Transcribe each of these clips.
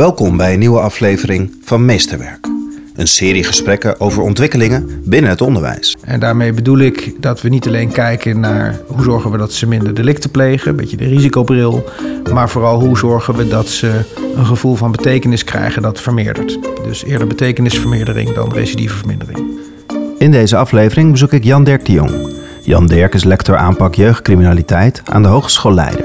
Welkom bij een nieuwe aflevering van Meesterwerk. Een serie gesprekken over ontwikkelingen binnen het onderwijs. En daarmee bedoel ik dat we niet alleen kijken naar hoe zorgen we dat ze minder delicten plegen, een beetje de risicobril, maar vooral hoe zorgen we dat ze een gevoel van betekenis krijgen dat vermeerdert. Dus eerder betekenisvermeerdering dan recidivevermindering. In deze aflevering bezoek ik Jan Dirk de Jong. Jan Dirk is lector aanpak jeugdcriminaliteit aan de Hogeschool Leiden.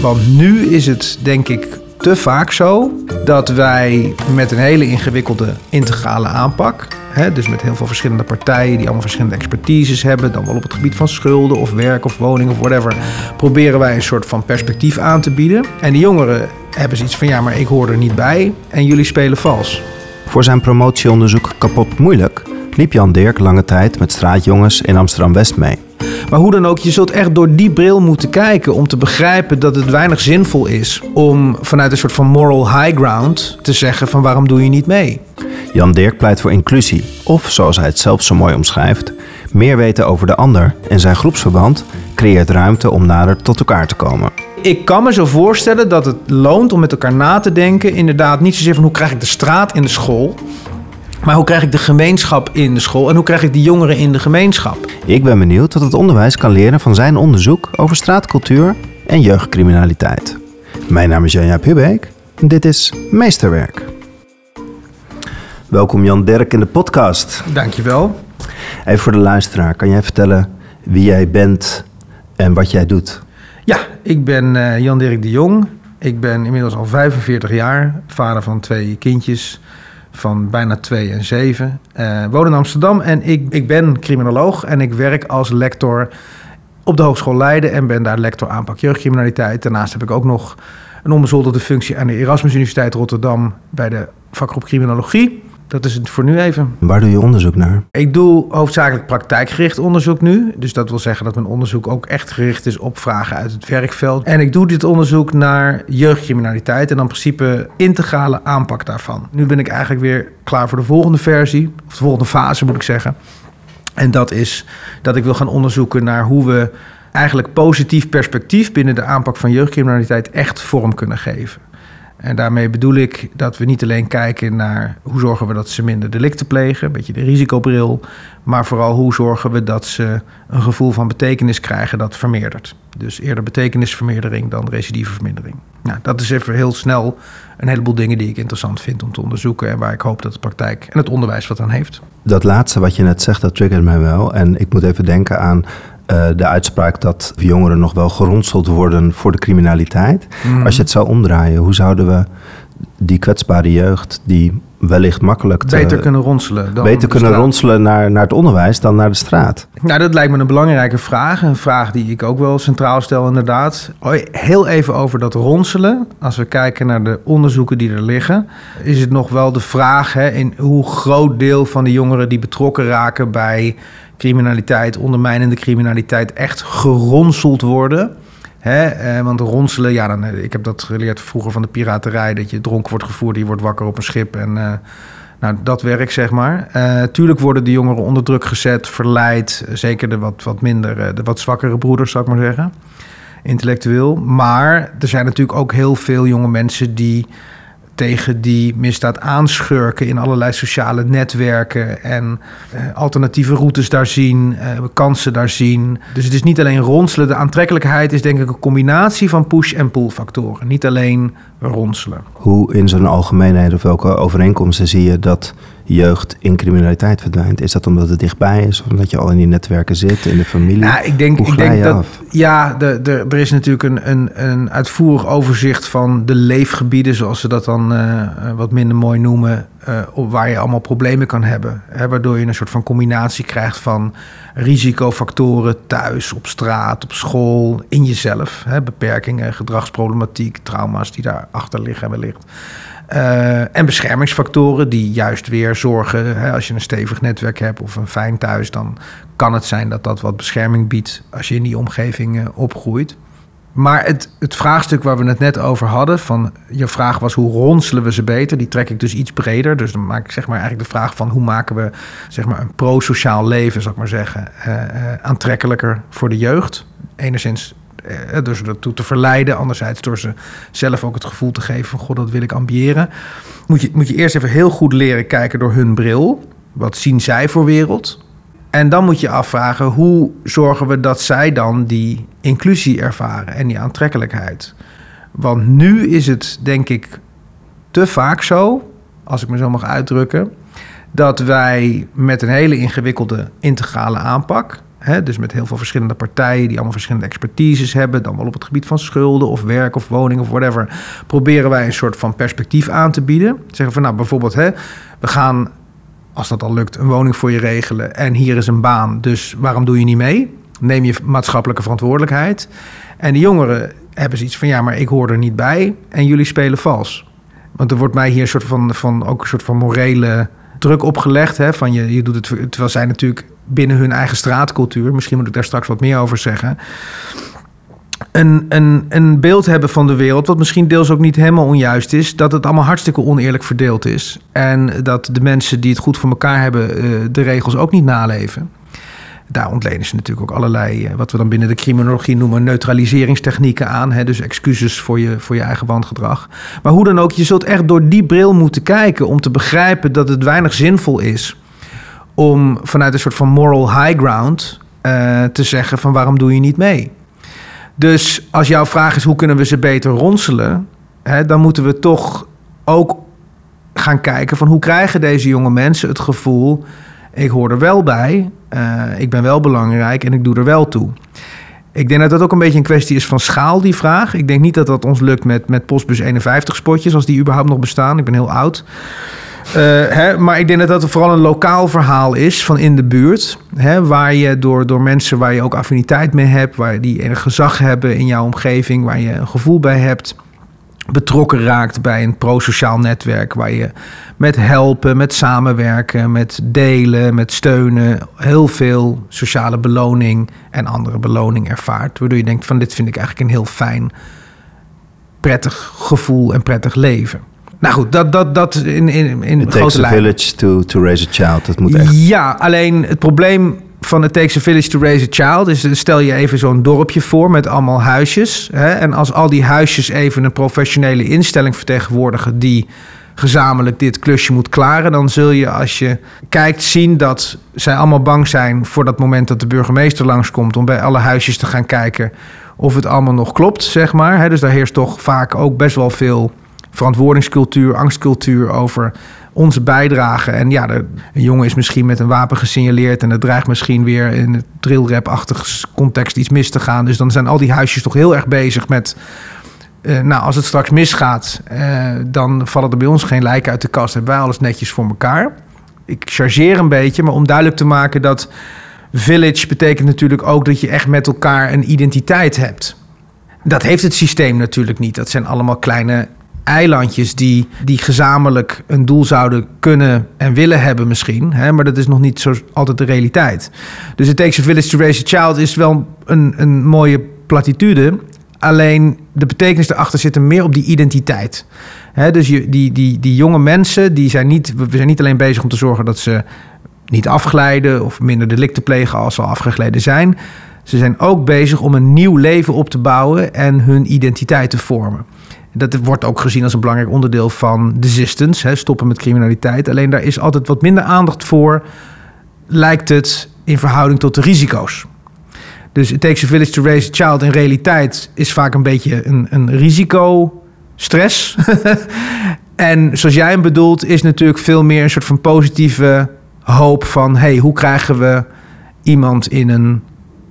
Want nu is het denk ik te vaak zo dat wij met een hele ingewikkelde integrale aanpak, hè, dus met heel veel verschillende partijen die allemaal verschillende expertises hebben, dan wel op het gebied van schulden of werk of woning of whatever, proberen wij een soort van perspectief aan te bieden. En die jongeren hebben zoiets van ja, maar ik hoor er niet bij en jullie spelen vals. Voor zijn promotieonderzoek Kapot Moeilijk liep Jan Dirk lange tijd met straatjongens in Amsterdam-West mee. Maar hoe dan ook, je zult echt door die bril moeten kijken om te begrijpen dat het weinig zinvol is om vanuit een soort van moral high ground te zeggen van waarom doe je niet mee? Jan Dirk pleit voor inclusie, of zoals hij het zelf zo mooi omschrijft, meer weten over de ander en zijn groepsverband creëert ruimte om nader tot elkaar te komen. Ik kan me zo voorstellen dat het loont om met elkaar na te denken. Inderdaad, niet zozeer van hoe krijg ik de straat in de school. Maar hoe krijg ik de gemeenschap in de school en hoe krijg ik die jongeren in de gemeenschap? Ik ben benieuwd wat het onderwijs kan leren van zijn onderzoek over straatcultuur en jeugdcriminaliteit. Mijn naam is Janja Pubeek en dit is Meesterwerk. Welkom Jan Dirk in de podcast. Dankjewel. Even voor de luisteraar, kan jij vertellen wie jij bent en wat jij doet? Ja, ik ben uh, Jan Dirk de Jong. Ik ben inmiddels al 45 jaar, vader van twee kindjes van bijna 2 en 7. Uh, woon in Amsterdam en ik, ik ben criminoloog en ik werk als lector op de Hogeschool Leiden en ben daar lector aanpak jeugdcriminaliteit. Daarnaast heb ik ook nog een onbezoldigde functie aan de Erasmus Universiteit Rotterdam bij de vakgroep criminologie. Dat is het voor nu even. Waar doe je onderzoek naar? Ik doe hoofdzakelijk praktijkgericht onderzoek nu. Dus dat wil zeggen dat mijn onderzoek ook echt gericht is op vragen uit het werkveld. En ik doe dit onderzoek naar jeugdcriminaliteit en dan in principe integrale aanpak daarvan. Nu ben ik eigenlijk weer klaar voor de volgende versie, of de volgende fase moet ik zeggen. En dat is dat ik wil gaan onderzoeken naar hoe we eigenlijk positief perspectief binnen de aanpak van jeugdcriminaliteit echt vorm kunnen geven. En daarmee bedoel ik dat we niet alleen kijken naar hoe zorgen we dat ze minder delicten plegen, een beetje de risicobril, maar vooral hoe zorgen we dat ze een gevoel van betekenis krijgen dat vermeerdert. Dus eerder betekenisvermeerdering dan recidivevermindering. Nou, dat is even heel snel een heleboel dingen die ik interessant vind om te onderzoeken en waar ik hoop dat de praktijk en het onderwijs wat aan heeft. Dat laatste wat je net zegt, dat triggert mij wel. En ik moet even denken aan de uitspraak dat jongeren nog wel geronseld worden voor de criminaliteit. Mm. Als je het zou omdraaien, hoe zouden we die kwetsbare jeugd, die wellicht makkelijk te, beter kunnen ronselen. Dan beter kunnen ronselen naar, naar het onderwijs dan naar de straat? Nou, dat lijkt me een belangrijke vraag. Een vraag die ik ook wel centraal stel, inderdaad. Heel even over dat ronselen. Als we kijken naar de onderzoeken die er liggen, is het nog wel de vraag hè, in hoe groot deel van de jongeren die betrokken raken bij criminaliteit, ondermijnende criminaliteit, echt geronseld worden. Hè? Eh, want ronselen, ja, dan, eh, ik heb dat geleerd vroeger van de piraterij, dat je dronken wordt gevoerd, je wordt wakker op een schip en uh, nou, dat werk, zeg maar. Uh, tuurlijk worden de jongeren onder druk gezet, verleid, zeker de wat, wat minder, de wat zwakkere broeders, zou ik maar zeggen, intellectueel. Maar er zijn natuurlijk ook heel veel jonge mensen die tegen die misdaad aanschurken in allerlei sociale netwerken en uh, alternatieve routes daar zien, uh, kansen daar zien. Dus het is niet alleen ronselen. De aantrekkelijkheid is denk ik een combinatie van push- en pull factoren. Niet alleen ronselen. Hoe in zo'n algemeenheid of welke overeenkomsten zie je dat jeugd in criminaliteit verdwijnt? Is dat omdat het dichtbij is of omdat je al in die netwerken zit, in de familie? Nou, ik denk, ik denk dat. Ja, de, de, er is natuurlijk een, een, een uitvoerig overzicht van de leefgebieden, zoals ze dat dan uh, wat minder mooi noemen, uh, waar je allemaal problemen kan hebben. Hè, waardoor je een soort van combinatie krijgt van risicofactoren thuis, op straat, op school, in jezelf. Hè, beperkingen, gedragsproblematiek, trauma's die daarachter liggen wellicht. Uh, en beschermingsfactoren die juist weer zorgen, hè, als je een stevig netwerk hebt of een fijn thuis, dan kan het zijn dat dat wat bescherming biedt als je in die omgeving uh, opgroeit. Maar het, het vraagstuk waar we het net over hadden, van je vraag was hoe ronselen we ze beter, die trek ik dus iets breder. Dus dan maak ik zeg maar eigenlijk de vraag van hoe maken we zeg maar een pro-sociaal leven, zou ik maar zeggen, uh, aantrekkelijker voor de jeugd. Enigszins eh, door ze ertoe te verleiden. Anderzijds door ze zelf ook het gevoel te geven van... god, dat wil ik ambiëren. Moet je, moet je eerst even heel goed leren kijken door hun bril. Wat zien zij voor wereld? En dan moet je afvragen, hoe zorgen we dat zij dan die inclusie ervaren en die aantrekkelijkheid? Want nu is het, denk ik, te vaak zo, als ik me zo mag uitdrukken, dat wij met een hele ingewikkelde integrale aanpak, dus met heel veel verschillende partijen die allemaal verschillende expertises hebben, dan wel op het gebied van schulden of werk of woning of whatever, proberen wij een soort van perspectief aan te bieden. Zeggen van nou bijvoorbeeld, hè, we gaan als dat al lukt, een woning voor je regelen en hier is een baan, dus waarom doe je niet mee? Neem je maatschappelijke verantwoordelijkheid. En de jongeren hebben zoiets van ja, maar ik hoor er niet bij en jullie spelen vals. Want er wordt mij hier een soort van, van ook een soort van morele druk opgelegd. Hè, van je, je doet het, terwijl zij natuurlijk binnen hun eigen straatcultuur, misschien moet ik daar straks wat meer over zeggen, een, een, een beeld hebben van de wereld, wat misschien deels ook niet helemaal onjuist is, dat het allemaal hartstikke oneerlijk verdeeld is. En dat de mensen die het goed voor elkaar hebben, eh, de regels ook niet naleven. Daar ontlenen ze natuurlijk ook allerlei, eh, wat we dan binnen de criminologie noemen, neutraliseringstechnieken aan. Hè, dus excuses voor je, voor je eigen wangedrag. Maar hoe dan ook, je zult echt door die bril moeten kijken om te begrijpen dat het weinig zinvol is om vanuit een soort van moral high ground uh, te zeggen van waarom doe je niet mee? Dus als jouw vraag is hoe kunnen we ze beter ronselen, hè, dan moeten we toch ook gaan kijken van hoe krijgen deze jonge mensen het gevoel, ik hoor er wel bij, uh, ik ben wel belangrijk en ik doe er wel toe. Ik denk dat dat ook een beetje een kwestie is van schaal, die vraag. Ik denk niet dat dat ons lukt met, met Postbus 51 spotjes, als die überhaupt nog bestaan. Ik ben heel oud. Uh, hè, maar ik denk dat dat vooral een lokaal verhaal is van in de buurt. Hè, waar je door, door mensen waar je ook affiniteit mee hebt, waar die een gezag hebben in jouw omgeving, waar je een gevoel bij hebt, betrokken raakt bij een pro-sociaal netwerk. Waar je met helpen, met samenwerken, met delen, met steunen, heel veel sociale beloning en andere beloning ervaart. Waardoor je denkt van dit vind ik eigenlijk een heel fijn, prettig gevoel en prettig leven. Nou goed, dat, dat, dat in, in, in It takes a village to, to raise a child. Dat moet echt. Ja, alleen het probleem van het takes a village to raise a child is... stel je even zo'n dorpje voor met allemaal huisjes. Hè, en als al die huisjes even een professionele instelling vertegenwoordigen... die gezamenlijk dit klusje moet klaren... dan zul je als je kijkt zien dat zij allemaal bang zijn... voor dat moment dat de burgemeester langskomt... om bij alle huisjes te gaan kijken of het allemaal nog klopt, zeg maar. Dus daar heerst toch vaak ook best wel veel verantwoordingscultuur, angstcultuur over onze bijdrage. En ja, een jongen is misschien met een wapen gesignaleerd en het dreigt misschien weer in het drillrap-achtige context iets mis te gaan. Dus dan zijn al die huisjes toch heel erg bezig met. Uh, nou, als het straks misgaat, uh, dan vallen er bij ons geen lijken uit de kast. Hebben wij alles netjes voor elkaar. Ik chargeer een beetje, maar om duidelijk te maken dat village betekent natuurlijk ook dat je echt met elkaar een identiteit hebt. Dat heeft het systeem natuurlijk niet. Dat zijn allemaal kleine eilandjes die, die gezamenlijk een doel zouden kunnen en willen hebben misschien. Hè, maar dat is nog niet zo altijd de realiteit. Dus het Takes a Village to Raise a Child is wel een, een mooie platitude. Alleen de betekenis erachter zit er meer op die identiteit. Dus je, die, die, die jonge mensen, die zijn niet, we zijn niet alleen bezig om te zorgen dat ze niet afglijden of minder delicten plegen als ze al zijn. Ze zijn ook bezig om een nieuw leven op te bouwen en hun identiteit te vormen. Dat wordt ook gezien als een belangrijk onderdeel van desistance, stoppen met criminaliteit. Alleen daar is altijd wat minder aandacht voor, lijkt het, in verhouding tot de risico's. Dus it takes a village to raise a child in realiteit is vaak een beetje een, een risicostress. en zoals jij hem bedoelt, is natuurlijk veel meer een soort van positieve hoop van... hey, hoe krijgen we iemand in een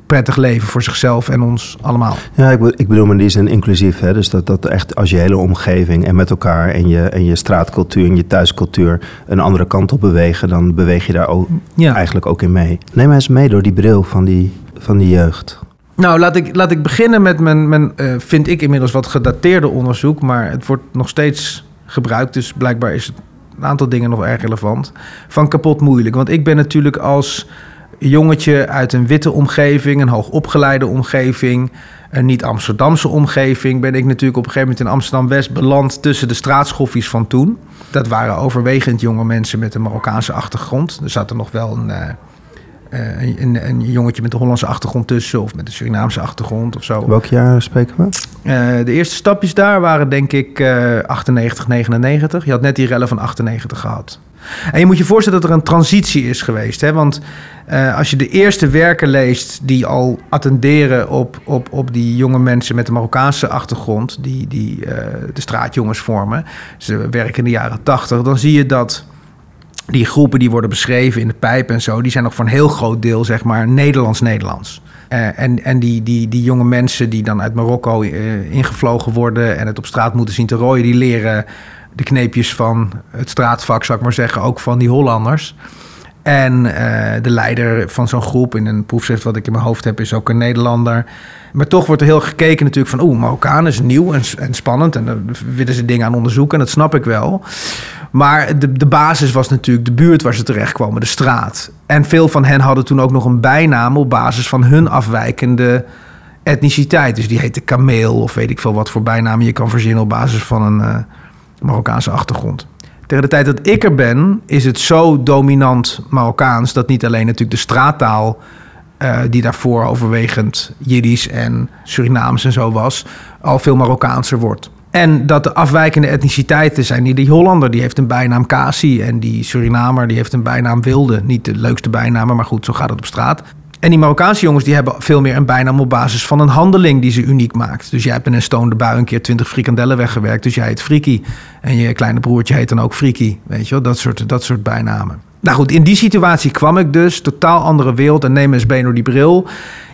prettig leven voor zichzelf en ons allemaal. Ja, ik, ik bedoel in die zin inclusief. Hè? Dus dat, dat echt als je hele omgeving en met elkaar en je, en je straatcultuur en je thuiscultuur een andere kant op bewegen, dan beweeg je daar ook ja. eigenlijk ook in mee. Neem eens mee door die bril van die, van die jeugd. Nou, laat ik, laat ik beginnen met mijn, mijn uh, vind ik inmiddels wat gedateerde onderzoek, maar het wordt nog steeds gebruikt, dus blijkbaar is het een aantal dingen nog erg relevant. Van kapot moeilijk. Want ik ben natuurlijk als jongetje uit een witte omgeving, een hoogopgeleide omgeving, een niet-Amsterdamse omgeving, ben ik natuurlijk op een gegeven moment in Amsterdam-West beland tussen de straatschoffies van toen. Dat waren overwegend jonge mensen met een Marokkaanse achtergrond. Er zat er nog wel een, uh, eh, een, een, jongetje met een Hollandse achtergrond tussen of met een Surinaamse achtergrond of zo. Welk jaar spreken we? Uh, de eerste stapjes daar waren denk ik uh, 98, 99. Je had net die rellen van 98 gehad. En je moet je voorstellen dat er een transitie is geweest. Hè? Want uh, als je de eerste werken leest die al attenderen op, op, op die jonge mensen met een Marokkaanse achtergrond, die, die uh, de straatjongens vormen, ze werken in de jaren 80, dan zie je dat die groepen die worden beschreven in de pijp en zo, die zijn nog voor een heel groot deel, zeg maar, Nederlands-Nederlands. Uh, en en die, die, die jonge mensen die dan uit Marokko ingevlogen worden en het op straat moeten zien te rooien, die leren de kneepjes van het straatvak, zou ik maar zeggen, ook van die Hollanders. En uh, de leider van zo'n groep in een proefschrift wat ik in mijn hoofd heb, is ook een Nederlander. Maar toch wordt er heel gekeken natuurlijk van... oeh, Marokkaan is nieuw en, en spannend... en daar willen ze dingen aan onderzoeken en dat snap ik wel. Maar de, de basis was natuurlijk de buurt waar ze terechtkwamen, de straat. En veel van hen hadden toen ook nog een bijnaam... op basis van hun afwijkende etniciteit. Dus die heette Kameel of weet ik veel wat voor bijnamen je kan verzinnen... op basis van een uh, Marokkaanse achtergrond. Tegen de tijd dat ik er ben, is het zo dominant Marokkaans... dat niet alleen natuurlijk de straattaal uh, die daarvoor overwegend Jiddisch en Surinaams en zo was, al veel Marokkaanser wordt. En dat de afwijkende etniciteiten zijn. Die, die Hollander die heeft een bijnaam Kasi. En die Surinamer die heeft een bijnaam Wilde. Niet de leukste bijnamen, maar goed, zo gaat het op straat. En die Marokkaanse jongens die hebben veel meer een bijnaam op basis van een handeling die ze uniek maakt. Dus jij hebt in een stoonde bui een keer twintig frikandellen weggewerkt. Dus jij heet Friki. En je kleine broertje heet dan ook Friki. Weet je wel, dat soort, dat soort bijnamen. Nou goed, in die situatie kwam ik dus. Totaal andere wereld. En neem eens door die bril.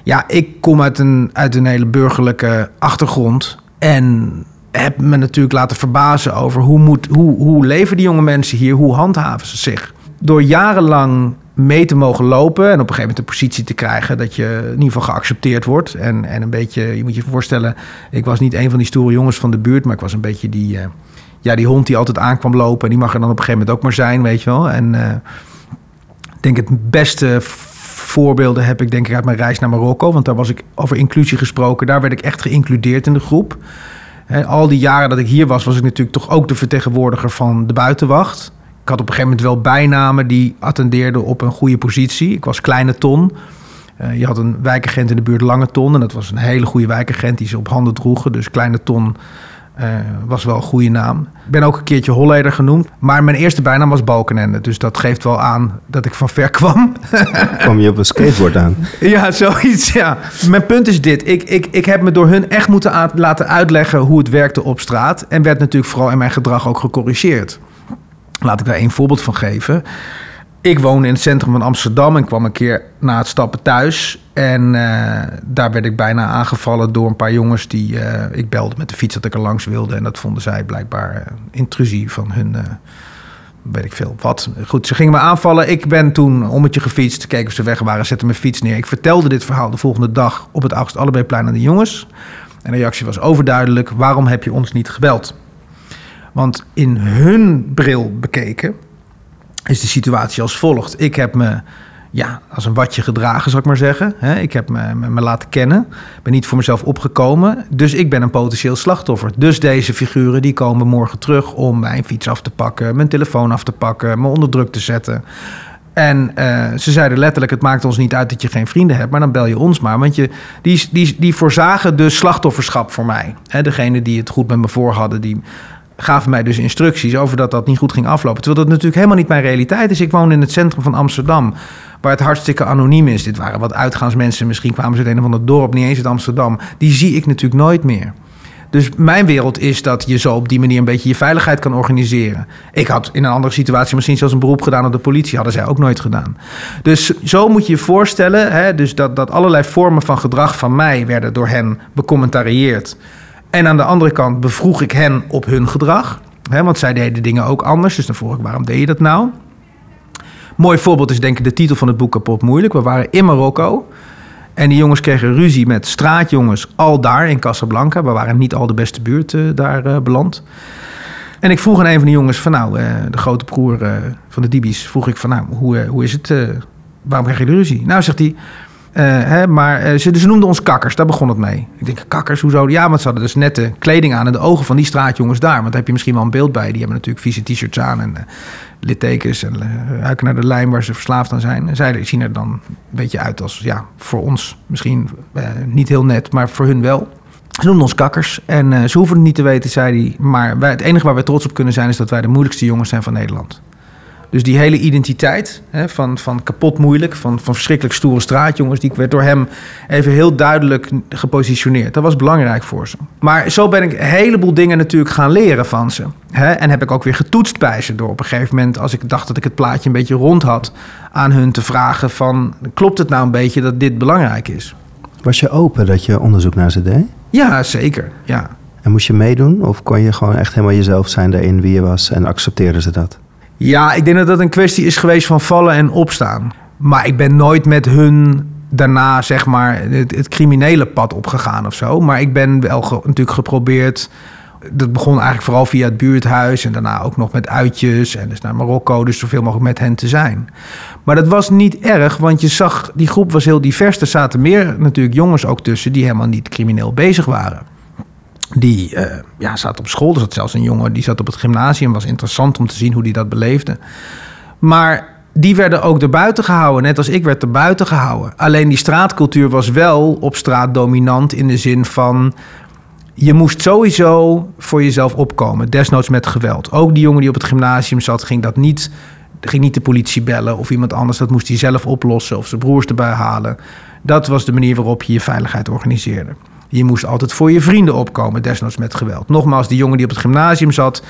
Ja, ik kom uit een, uit een hele burgerlijke achtergrond. En heb me natuurlijk laten verbazen over hoe, moet, hoe, hoe leven die jonge mensen hier? Hoe handhaven ze zich? Door jarenlang mee te mogen lopen en op een gegeven moment de positie te krijgen dat je in ieder geval geaccepteerd wordt. En, en een beetje, je moet je voorstellen, ik was niet een van die stoere jongens van de buurt, maar ik was een beetje die, uh, ja, die hond die altijd aankwam lopen. En die mag er dan op een gegeven moment ook maar zijn, weet je wel. En uh, ik denk het beste voorbeelden heb ik denk ik uit mijn reis naar Marokko. Want daar was ik over inclusie gesproken. Daar werd ik echt geïncludeerd in de groep. En al die jaren dat ik hier was, was ik natuurlijk toch ook de vertegenwoordiger van de buitenwacht. Ik had op een gegeven moment wel bijnamen die attendeerden op een goede positie. Ik was Kleine Ton. Uh, je had een wijkagent in de buurt Lange Ton. En dat was een hele goede wijkagent die ze op handen droegen. Dus Kleine Ton uh, was wel een goede naam. Ik ben ook een keertje Holleder genoemd. Maar mijn eerste bijnaam was Balkenende. Dus dat geeft wel aan dat ik van ver kwam. Kwam je op een skateboard aan? ja, zoiets, ja. Mijn punt is dit. Ik, ik, ik heb me door hun echt moeten laten uitleggen hoe het werkte op straat. En werd natuurlijk vooral in mijn gedrag ook gecorrigeerd. Laat ik daar één voorbeeld van geven. Ik woon in het centrum van Amsterdam en kwam een keer na het stappen thuis. En uh, daar werd ik bijna aangevallen door een paar jongens die... Uh, ik belde met de fiets dat ik er langs wilde. En dat vonden zij blijkbaar uh, intrusie van hun... weet ik veel wat. Goed, ze gingen me aanvallen. Ik ben toen ommetje gefietst, keken of ze weg waren, zette mijn fiets neer. Ik vertelde dit verhaal de volgende dag op het August Allebeeplein aan de jongens. En de reactie was overduidelijk. Waarom heb je ons niet gebeld? Want in hun bril bekeken is de situatie als volgt. Ik heb me ja, als een watje gedragen, zal ik maar zeggen. Ik heb me, me, laten kennen. ben niet voor mezelf opgekomen. Dus ik ben een potentieel slachtoffer. Dus deze figuren die komen morgen terug om mijn fiets af te pakken, mijn telefoon af te pakken, me onder druk te zetten. En uh, ze zeiden letterlijk: Het maakt ons niet uit dat je geen vrienden hebt, maar dan bel je ons maar. Want je, die, die, die voorzagen dus slachtofferschap voor mij. He, degene die het goed met me voor hadden, die gaven mij dus instructies over dat dat niet goed ging aflopen. Terwijl dat natuurlijk helemaal niet mijn realiteit is. Ik woon in het centrum van Amsterdam, waar het hartstikke anoniem is. Dit waren wat uitgaansmensen, misschien kwamen ze uit een of ander dorp, niet eens uit Amsterdam. Die zie ik natuurlijk nooit meer. Dus mijn wereld is dat je zo op die manier een beetje je veiligheid kan organiseren. Ik had in een andere situatie misschien zelfs een beroep gedaan op de politie. Hadden zij ook nooit gedaan. Dus zo moet je je voorstellen hè, dus dat, dat allerlei vormen van gedrag van mij werden door hen becommentarieerd. En aan de andere kant bevroeg ik hen op hun gedrag. Hè, want zij deden dingen ook anders. Dus dan vroeg ik, waarom deed je dat nou? Mooi voorbeeld is denk ik de titel van het boek Kapot Moeilijk. We waren in Marokko. En die jongens kregen ruzie met straatjongens al daar in Casablanca. We waren niet al de beste buurt uh, daar uh, beland. En ik vroeg aan een van de jongens van nou, uh, de grote broer van de Dibi's, vroeg ik van nou, hoe, hoe is het? waarom krijg je de ruzie? Nou, zegt hij, Eh, hè, maar eh, ze, ze noemden ons kakkers, daar begon het mee. Ik denk, kakkers, hoezo? Ja, want ze hadden dus nette kleding aan en de ogen van die straatjongens daar. Want daar heb je misschien wel een beeld bij. Die hebben natuurlijk vieze t-shirts aan en uh, littekens en ruiken naar de lijm waar ze verslaafd aan zijn. En zij zien er dan een beetje uit als, ja, voor ons misschien niet heel net, maar voor hun wel. Ze noemden ons kakkers en ze hoeven het niet te weten, zei hij. Maar wij, het enige waar we trots op kunnen zijn is dat wij de moeilijkste jongens zijn van Nederland. Dus die hele identiteit hè, van, van kapot moeilijk, van, van verschrikkelijk stoere straatjongens, die werd door hem even heel duidelijk gepositioneerd. Dat was belangrijk voor ze. Maar zo ben ik een heleboel dingen natuurlijk gaan leren van ze. Hè, en heb ik ook weer getoetst bij ze door op een gegeven moment, als ik dacht dat ik het plaatje een beetje rond had, aan hun te vragen van, klopt het nou een beetje dat dit belangrijk is? Was je open dat je onderzoek naar ze deed? Ja, zeker. Ja. En moest je meedoen of kon je gewoon echt helemaal jezelf zijn daarin wie je was en accepteerden ze dat? Ja, ik denk dat dat een kwestie is geweest van vallen en opstaan. Maar ik ben nooit met hun daarna, zeg maar, het, criminele pad opgegaan of zo. Maar ik ben wel natuurlijk geprobeerd. Dat begon eigenlijk vooral via het buurthuis en daarna ook nog met uitjes en dus naar Marokko, dus zoveel mogelijk met hen te zijn. Maar dat was niet erg, want je zag, die groep was heel divers. Er zaten meer natuurlijk jongens ook tussen die helemaal niet crimineel bezig waren die uh, ja, zat op school. Er zat zelfs een jongen die zat op het gymnasium. Was interessant om te zien hoe die dat beleefde. Maar die werden ook erbuiten gehouden. Net als ik werd erbuiten gehouden. Alleen die straatcultuur was wel op straat dominant in de zin van... Je moest sowieso voor jezelf opkomen, desnoods met geweld. Ook die jongen die op het gymnasium zat, ging dat niet, ging niet de politie bellen of iemand anders. Dat moest hij zelf oplossen of zijn broers erbij halen. Dat was de manier waarop je je veiligheid organiseerde. Je moest altijd voor je vrienden opkomen, desnoods met geweld. Nogmaals, die jongen die op het gymnasium zat,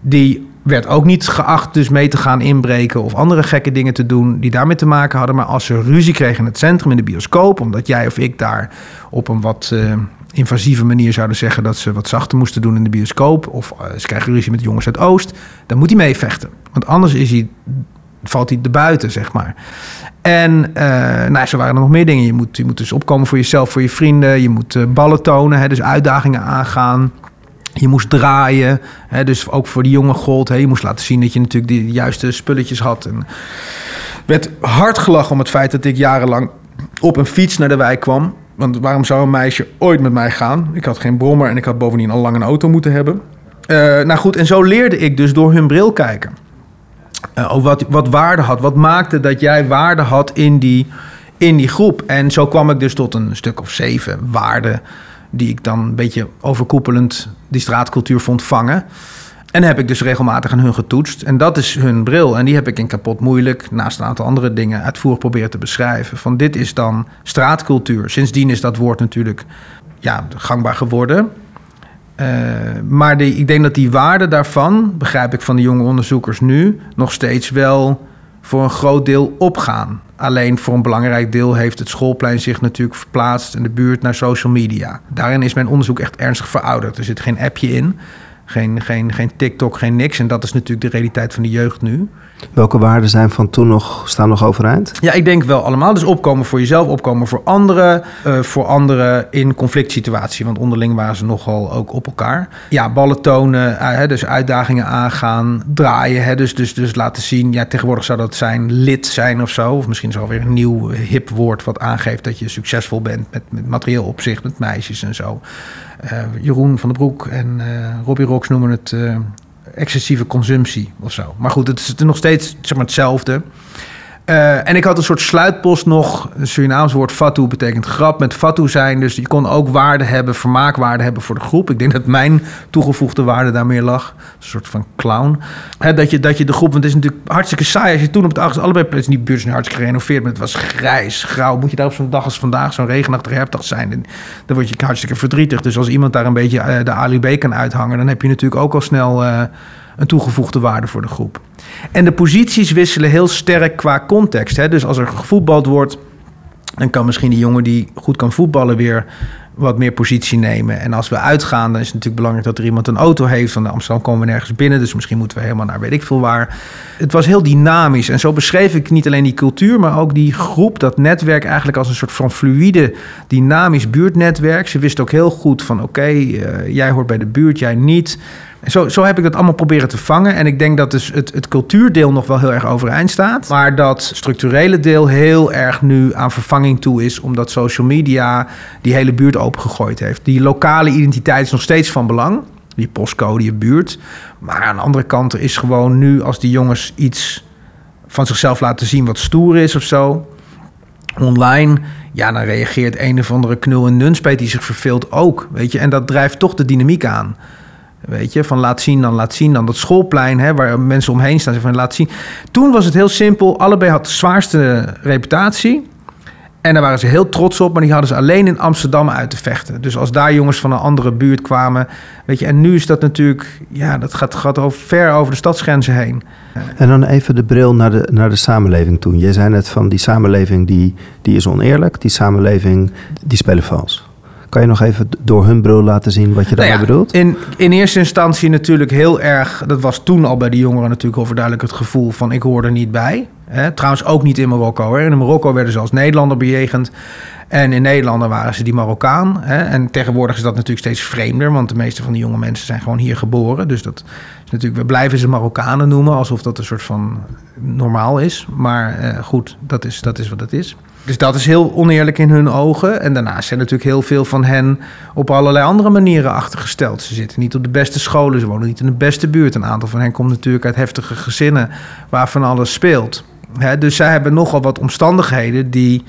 die werd ook niet geacht dus mee te gaan inbreken of andere gekke dingen te doen die daarmee te maken hadden. Maar als ze ruzie kregen in het centrum, in de bioscoop, omdat jij of ik daar op een wat uh, invasieve manier zouden zeggen dat ze wat zachter moesten doen in de bioscoop, of uh, ze krijgen ruzie met jongens uit Oost, dan moet hij meevechten. Want anders is hij, valt hij er buiten, zeg maar. En uh, nou, zo waren er nog meer dingen. Je moet, je moet dus opkomen voor jezelf, voor je vrienden. Je moet uh, ballen tonen, hè, dus uitdagingen aangaan. Je moest draaien, hè, dus ook voor die jonge gold. Hè, je moest laten zien dat je natuurlijk de juiste spulletjes had. En werd hard gelachen om het feit dat ik jarenlang op een fiets naar de wijk kwam. Want waarom zou een meisje ooit met mij gaan? Ik had geen brommer en ik had bovendien al lang een auto moeten hebben. Uh, nou goed, en zo leerde ik dus door hun bril kijken. Uh, wat, wat waarde had. Wat maakte dat jij waarde had in die, in die groep. En zo kwam ik dus tot een stuk of zeven waarden. Die ik dan een beetje overkoepelend die straatcultuur vond vangen. En heb ik dus regelmatig aan hun getoetst. En dat is hun bril. En die heb ik in kapot moeilijk, naast een aantal andere dingen, uitvoerig proberen te beschrijven. Van dit is dan straatcultuur. Sindsdien is dat woord natuurlijk ja, gangbaar geworden. Uh, maar die, ik denk dat die waarde daarvan, begrijp ik van de jonge onderzoekers nu, nog steeds wel voor een groot deel opgaan. Alleen voor een belangrijk deel heeft het schoolplein zich natuurlijk verplaatst en de buurt naar social media. Daarin is mijn onderzoek echt ernstig verouderd. Er zit geen appje in, geen, geen, geen TikTok, geen niks. En dat is natuurlijk de realiteit van de jeugd nu. Welke waarden zijn van toen nog, staan nog overeind? Ja, ik denk wel allemaal. Dus opkomen voor jezelf, opkomen voor anderen. Uh, voor anderen in conflict situatie. Want onderling waren ze nogal ook op elkaar. Ja, ballen tonen, uh, dus uitdagingen aangaan, draaien. Hè, dus, dus, dus laten zien, ja, tegenwoordig zou dat zijn lid zijn of zo. Of misschien is er alweer een nieuw hip woord wat aangeeft dat je succesvol bent met, met materieel opzicht, met meisjes en zo. Uh, Jeroen van den Broek en Robbie Rox noemen het excessieve consumptie of zo. Maar goed, het is nog steeds zeg maar, hetzelfde. Uh, en ik had een soort sluitpost nog. Het Surinaams woord fatu betekent grap met fatu zijn. Dus je kon ook waarde hebben, vermaakwaarde hebben voor de groep. Ik denk dat mijn toegevoegde waarde daar meer lag. Een soort van clown. dat, je, dat je de groep, want het is natuurlijk hartstikke saai. Als je toen op het achterste allebei plekken, die buurt hartstikke gerenoveerd, maar het was grijs, grauw. Moet je daar op zo'n dag als vandaag, zo'n regenachtige herfdag zijn, dan, word je hartstikke verdrietig. Dus als iemand daar een beetje uh, de ALUB kan uithangen, dan heb je natuurlijk ook al snel... Uh, een toegevoegde waarde voor de groep. En de posities wisselen heel sterk qua context. Hè? Dus als er gevoetbald wordt, dan kan misschien die jongen die goed kan voetballen weer wat meer positie nemen. En als we uitgaan, dan is het natuurlijk belangrijk dat er iemand een auto heeft. Van Amsterdam komen we nergens binnen, dus misschien moeten we helemaal naar weet ik veel waar. Het was heel dynamisch. En zo beschreef ik niet alleen die cultuur, maar ook die groep, dat netwerk eigenlijk als een soort van fluïde, dynamisch buurtnetwerk. Ze wisten ook heel goed van oké, uh, jij hoort bij de buurt, jij niet. Zo, zo heb ik dat allemaal proberen te vangen. En ik denk dat dus het, cultuurdeel nog wel heel erg overeind staat. Maar dat structurele deel heel erg nu aan vervanging toe is. Omdat social media die hele buurt opengegooid heeft. Die lokale identiteit is nog steeds van belang. Die postcode, je buurt. Maar aan de andere kant er is gewoon nu als die jongens iets van zichzelf laten zien wat stoer is of zo. Online, ja, dan reageert een of andere knul en nunspeet die zich verveelt ook. Weet je, en dat drijft toch de dynamiek aan. Weet je, van laat zien, dan laat zien. Dan dat schoolplein, hè, waar mensen omheen staan, van laat zien. Toen was het heel simpel. Allebei had de zwaarste reputatie. En daar waren ze heel trots op, maar die hadden ze alleen in Amsterdam uit te vechten. Dus als daar jongens van een andere buurt kwamen, weet je, en nu is dat natuurlijk, ja, dat gaat, gaat over, ver over de stadsgrenzen heen. En dan even de bril naar de, naar de samenleving toe. Jij zei net van die samenleving die, die is oneerlijk, die samenleving die spelen vals. Kan je nog even door hun bril laten zien wat je daarmee Nou ja, bedoelt? In, in eerste instantie natuurlijk heel erg, dat was toen al bij de jongeren natuurlijk overduidelijk het gevoel van ik hoor er niet bij. Hè, trouwens ook niet in Marokko. Hoor. In Marokko werden ze als Nederlander bejegend. En in Nederland waren ze die Marokkaan. Hè. En tegenwoordig is dat natuurlijk steeds vreemder. Want de meeste van die jonge mensen zijn gewoon hier geboren. Dus dat is natuurlijk, we blijven ze Marokkanen noemen. Alsof dat een soort van normaal is. Maar eh, goed, dat is, dat is wat het is. Dus dat is heel oneerlijk in hun ogen. En daarnaast zijn natuurlijk heel veel van hen op allerlei andere manieren achtergesteld. Ze zitten niet op de beste scholen, ze wonen niet in de beste buurt. Een aantal van hen komt natuurlijk uit heftige gezinnen waar van alles speelt. Dus zij hebben nogal wat omstandigheden die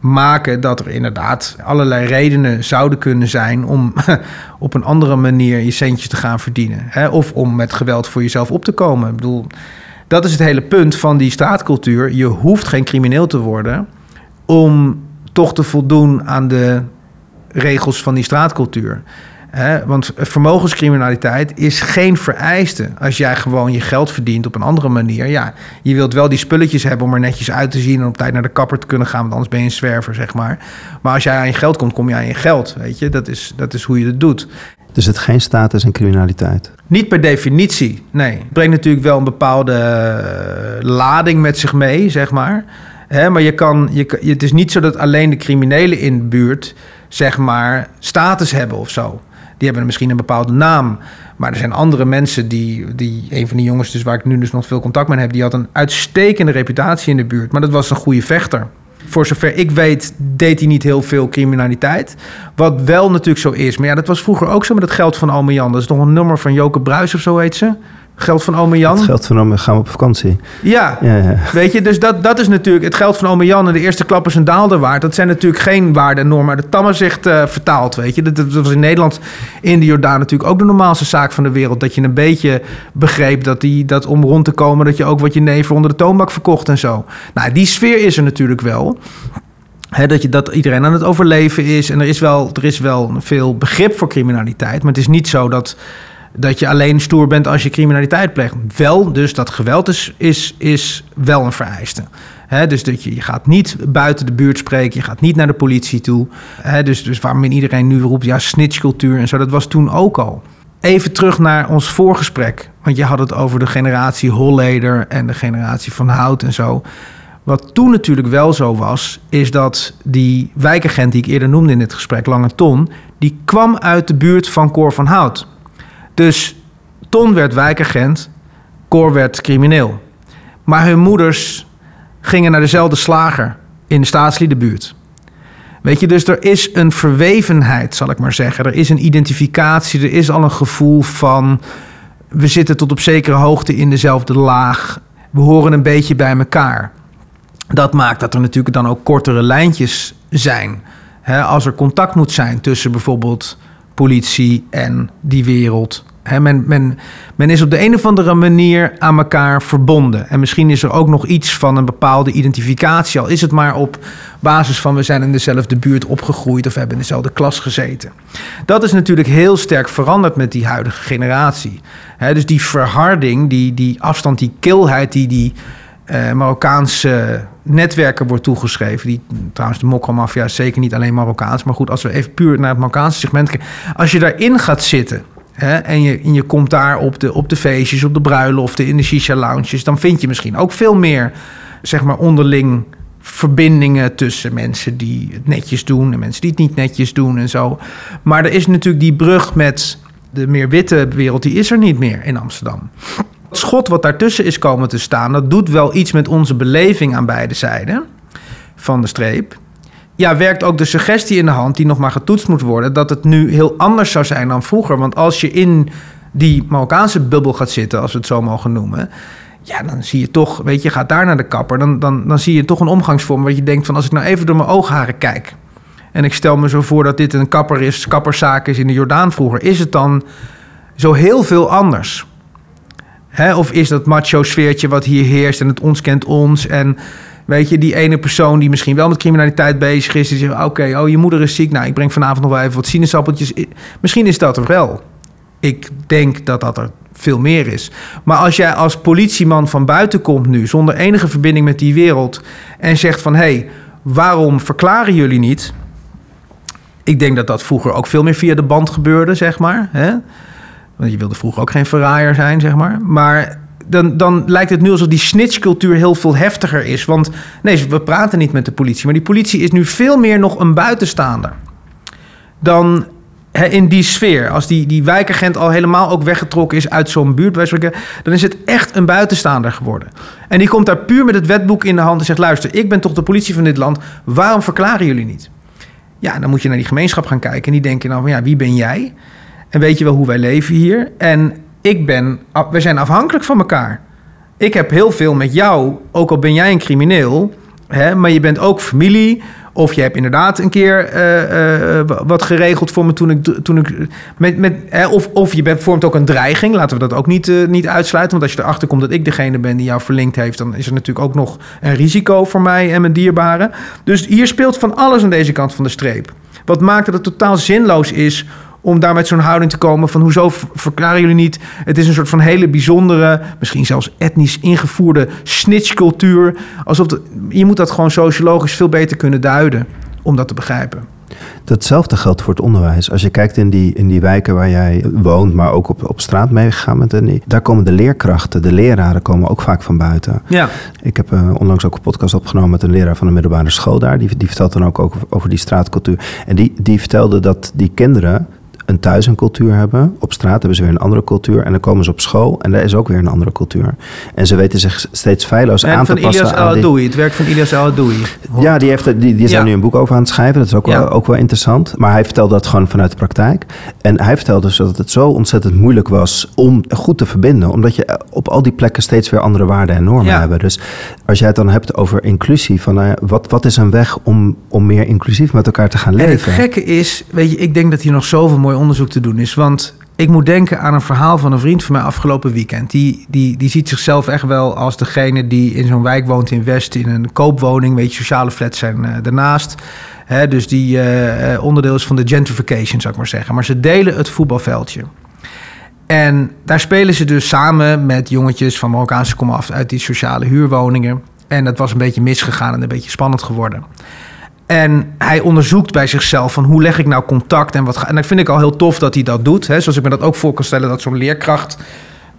maken dat er inderdaad allerlei redenen zouden kunnen zijn om op een andere manier je centjes te gaan verdienen. Of om met geweld voor jezelf op te komen. Ik bedoel, dat is het hele punt van die straatcultuur. Je hoeft geen crimineel te worden om toch te voldoen aan de regels van die straatcultuur. Hè, want vermogenscriminaliteit is geen vereiste. Als jij gewoon je geld verdient op een andere manier. Ja, je wilt wel die spulletjes hebben om er netjes uit te zien... en op tijd naar de kapper te kunnen gaan, want anders ben je een zwerver, zeg maar. Maar als jij aan je geld komt, kom je aan je geld, weet je. Dat is, dat is hoe je het doet. Dus het geen status en criminaliteit. Niet per definitie, nee. Het brengt natuurlijk wel een bepaalde eh, lading met zich mee, zeg maar. Maar je kan, je, het is niet zo dat alleen de criminelen in de buurt, zeg maar, status hebben of zo. Die hebben misschien een bepaalde naam. Maar er zijn andere mensen die, die... Een van die jongens dus waar ik nu dus nog veel contact mee heb... die had een uitstekende reputatie in de buurt. Maar dat was een goede vechter. Voor zover ik weet deed hij niet heel veel criminaliteit. Wat wel natuurlijk zo is. Maar ja, dat was vroeger ook zo met het geld van Ome Jan. Dat is nog een nummer van Joke Bruis of zo heet ze. Geld van Ome Jan. Het geld van hem gaan we op vakantie. Ja, Ja, ja. Weet je, dus dat, dat is natuurlijk het geld van ome Jan en de eerste klap is een daalder waard. Dat zijn natuurlijk geen waarden en normen uit de tammenzicht eh vertaald, weet je. Dat, dat was in Nederland, in de Jordaan natuurlijk ook de normaalste zaak van de wereld. Dat je een beetje begreep dat, die, dat om rond te komen... dat je ook wat je neven onder de toonbak verkocht en zo. Nou, die sfeer is er natuurlijk wel. Dat, je, dat iedereen aan het overleven is. En er is, wel, er is wel veel begrip voor criminaliteit. Maar het is niet zo dat, dat je alleen stoer bent als je criminaliteit pleegt. Wel, dus dat geweld is, is, is wel een vereiste. Hè, dus dat je, je gaat niet buiten de buurt spreken. Je gaat niet naar de politie toe. Dus, dus waarom iedereen nu roept, ja, snitchcultuur en zo. Dat was toen ook al. Even terug naar ons voorgesprek. Want je had het over de generatie Holleder en de generatie Van Hout en zo. Wat toen natuurlijk wel zo was, is dat die wijkagent die ik eerder noemde in dit gesprek, Lange Ton, die kwam uit de buurt van Cor van Hout. Dus Ton werd wijkagent, Cor werd crimineel. Maar hun moeders gingen naar dezelfde slager in de staatsliedenbuurt. Weet je, dus er is een verwevenheid, zal ik maar zeggen. Er is een identificatie, er is al een gevoel van... we zitten tot op zekere hoogte in dezelfde laag. We horen een beetje bij elkaar. Dat maakt dat er natuurlijk dan ook kortere lijntjes zijn. Als er contact moet zijn tussen bijvoorbeeld politie en die wereld. Hè, men, men, men is op de een of andere manier aan elkaar verbonden. En misschien is er ook nog iets van een bepaalde identificatie. Al is het maar op basis van we zijn in dezelfde buurt opgegroeid of hebben in dezelfde klas gezeten. Dat is natuurlijk heel sterk veranderd met die huidige generatie. Dus die verharding, die, die afstand, die kilheid die die eh, Marokkaanse netwerken wordt toegeschreven. Die, trouwens, de mokro-maffia is zeker niet alleen Marokkaans. Maar goed, als we even puur naar het Marokkaanse segment kijken. Als je daarin gaat zitten hè, en, je, en je komt daar op de, op de feestjes, op de bruiloften, in de shisha-lounges... dan vind je misschien ook veel meer, zeg maar, onderling verbindingen tussen mensen die het netjes doen... en mensen die het niet netjes doen en zo. Maar er is natuurlijk die brug met de meer witte wereld, die is er niet meer in Amsterdam. Schot wat daartussen is komen te staan, dat doet wel iets met onze beleving aan beide zijden van de streep. Ja, werkt ook de suggestie in de hand, die nog maar getoetst moet worden, dat het nu heel anders zou zijn dan vroeger. Want als je in die Marokkaanse bubbel gaat zitten, als we het zo mogen noemen, ja, dan zie je toch, weet je, gaat daar naar de kapper, dan, dan, dan zie je toch een omgangsvorm waar je denkt van als ik nou even door mijn oogharen kijk. En ik stel me zo voor dat dit een kapper is, kapperszaak is in de Jordaan vroeger. Is het dan zo heel veel anders? Hè? Of is dat macho sfeertje wat hier heerst en het ons kent ons en Weet je, die ene persoon die misschien wel met criminaliteit bezig is, die zegt: Oké, oh, je moeder is ziek. Nou, ik breng vanavond nog wel even wat sinaasappeltjes. Misschien is dat er wel. Ik denk dat dat er veel meer is. Maar als jij als politieman van buiten komt nu, zonder enige verbinding met die wereld, en zegt van hé, hey, waarom verklaren jullie niet? Ik denk dat dat vroeger ook veel meer via de band gebeurde, zeg maar. Hè? Want je wilde vroeger ook geen verraaier zijn, zeg maar. Maar dan, dan lijkt het nu alsof die snitchcultuur heel veel heftiger is. Want nee, we praten niet met de politie. Maar die politie is nu veel meer nog een buitenstaander. Dan in die sfeer. Als die, die wijkagent al helemaal ook weggetrokken is uit zo'n buurt, dan is het echt een buitenstaander geworden. En die komt daar puur met het wetboek in de hand en zegt: luister, ik ben toch de politie van dit land. Waarom verklaren jullie niet? Ja, dan moet je naar die gemeenschap gaan kijken. En die denken dan van ja, wie ben jij? En weet je wel hoe wij leven hier? En ik ben, we zijn afhankelijk van elkaar. Ik heb heel veel met jou, ook al ben jij een crimineel, hè, maar je bent ook familie. Of je hebt inderdaad een keer eh, eh, wat geregeld voor me toen ik. Toen ik met, met, hè, of, of je bent, vormt ook een dreiging. Laten we dat ook niet, niet uitsluiten. Want als je erachter komt dat ik degene ben die jou verlinkt heeft, dan is er natuurlijk ook nog een risico voor mij en mijn dierbaren. Dus hier speelt van alles aan deze kant van de streep. Wat maakt dat het totaal zinloos is om daar met zo'n houding te komen van hoezo verklaren jullie niet? Het is een soort van hele bijzondere, misschien zelfs etnisch ingevoerde snitchcultuur. Alsof je moet dat gewoon sociologisch veel beter kunnen duiden om dat te begrijpen. Datzelfde geldt voor het onderwijs. Als je kijkt in die, in die wijken waar jij woont, maar ook op, op straat meegegaan bent, en daar komen de leerkrachten, de leraren komen ook vaak van buiten. Ja. Ik heb uh, onlangs ook een podcast opgenomen met een leraar van de middelbare school daar. Die, die vertelt dan ook over, over die straatcultuur. En die, die vertelde dat die kinderen een thuis een cultuur hebben. Op straat hebben ze weer een andere cultuur. En dan komen ze op school en daar is ook weer een andere cultuur. En ze weten zich steeds feilloos aan te passen. Ilias aan. Het werk van Ilias Aladoui. Ja, die, heeft, die, die is daar nu een boek over aan het schrijven. Dat is ook, wel, ook wel interessant. Maar hij vertelde dat gewoon vanuit de praktijk. En hij vertelde dus dat het zo ontzettend moeilijk was om goed te verbinden. Omdat je op al die plekken steeds weer andere waarden en normen hebben. Dus als jij het dan hebt over inclusie. Van, uh, wat, wat is een weg om, om meer inclusief met elkaar te gaan leven? En het gekke is, weet je, ik denk dat hier nog zoveel mooi onderzoek te doen is. Want ik moet denken aan een verhaal van een vriend van mij afgelopen weekend. Die, die, die ziet zichzelf echt wel als degene die in zo'n wijk woont in West, in een koopwoning. Weet je, sociale flats zijn uh, daarnaast. Hè, dus die uh, onderdeel is van de gentrification, zou ik maar zeggen. Maar ze delen het voetbalveldje. En daar spelen ze dus samen met jongetjes van Marokkaanse komaf uit die sociale huurwoningen. En dat was een beetje misgegaan en een beetje spannend geworden. En hij onderzoekt bij zichzelf van hoe leg ik nou contact en wat. En dat vind ik al heel tof dat hij dat doet. Hè? Zoals ik me dat ook voor kan stellen dat zo'n leerkracht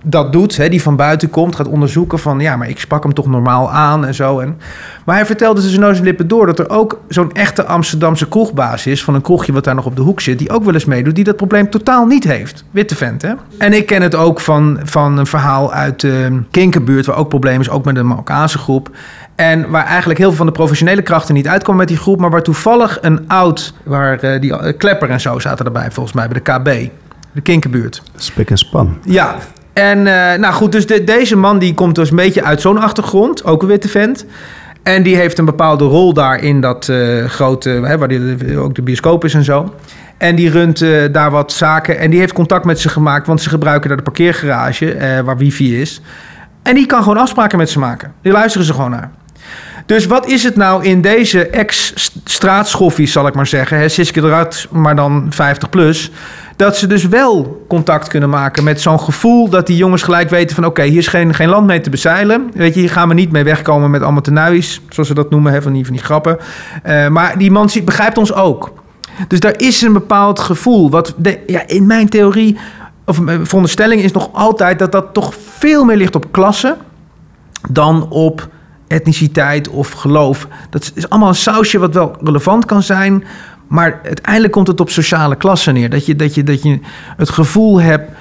dat doet, hè, die van buiten komt, gaat onderzoeken van ja, maar ik spak hem toch normaal aan en zo. En, maar hij vertelde tussen neus en lippen door dat er ook zo'n echte Amsterdamse kroegbaas is, van een kroegje wat daar nog op de hoek zit, die ook wel eens meedoet, die dat probleem totaal niet heeft. Witte vent, hè? En ik ken het ook van, van een verhaal uit de Kinkerbuurt, waar ook probleem is, ook met een Marokkaanse groep. En waar eigenlijk heel veel van de professionele krachten niet uitkomen met die groep, maar waar toevallig een oud, waar uh, die uh, Klepper en zo zaten erbij volgens mij bij de KB, de Kinkerbuurt. Spik en span. Ja, en uh, nou goed, dus de, deze man die komt dus een beetje uit zo'n achtergrond, ook een witte vent. En die heeft een bepaalde rol daar in dat grote, hè, waar die, ook de bioscoop is en zo. En die runt daar wat zaken en die heeft contact met ze gemaakt, want ze gebruiken daar de parkeergarage waar wifi is. En die kan gewoon afspraken met ze maken. Die luisteren ze gewoon naar. Dus wat is het nou in deze ex-straatschoffies, zal ik maar zeggen, hè, Siske eruit, maar dan 50 plus, dat ze dus wel contact kunnen maken met zo'n gevoel dat die jongens gelijk weten van oké, hier is geen, geen land mee te bezeilen. Weet je, hier gaan we niet mee wegkomen met allemaal tenuis, zoals ze dat noemen, hè, van, die, van die grappen. Uh, maar die man begrijpt ons ook. Dus daar is een bepaald gevoel. Wat de, ja, in mijn theorie, of mijn veronderstelling is nog altijd dat dat toch veel meer ligt op klasse dan op etniciteit of geloof. Dat is allemaal een sausje wat wel relevant kan zijn. Maar uiteindelijk komt het op sociale klasse neer. Dat je, dat je, dat je het gevoel hebt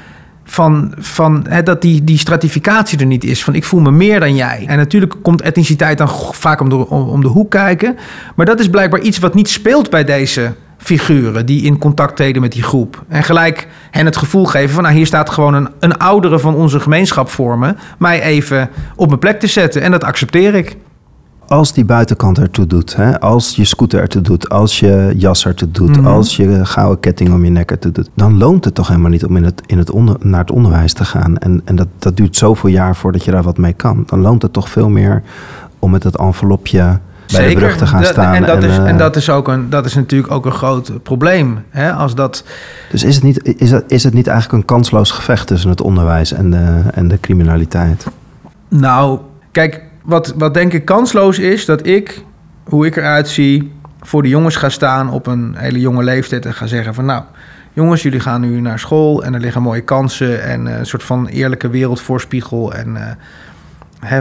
van, van hè, dat die, die stratificatie er niet is. Van ik voel me meer dan jij. En natuurlijk komt etniciteit dan vaak om de, om de hoek kijken. Maar dat is blijkbaar iets wat niet speelt bij deze figuren die in contact treden met die groep. En gelijk hen het gevoel geven van... nou, hier staat gewoon een, een oudere van onze gemeenschap voor me... mij even op mijn plek te zetten. En dat accepteer ik. Als die buitenkant ertoe doet, hè? als je scooter ertoe doet... als je jas ertoe doet, Mhm. als je gouden ketting om je nek ertoe doet... dan loont het toch helemaal niet om in het, in het onder, naar het onderwijs te gaan. En, en dat, dat duurt zoveel jaar voordat je daar wat mee kan. Dan loont het toch veel meer om met het envelopje... bij de brug te gaan staan. En dat, is, eh, en dat, is ook een, dat is natuurlijk ook een groot probleem. Hè? Als dat, Dus is het, niet, is, is het niet eigenlijk een kansloos gevecht tussen het onderwijs en de, en de criminaliteit? nou, kijk, wat, wat denk ik kansloos is... dat ik, hoe ik eruit zie... voor de jongens ga staan op een hele jonge leeftijd... en ga zeggen van nou... Jongens, jullie gaan nu naar school en er liggen mooie kansen... en eh, een soort van eerlijke wereldvoorspiegel... en eh,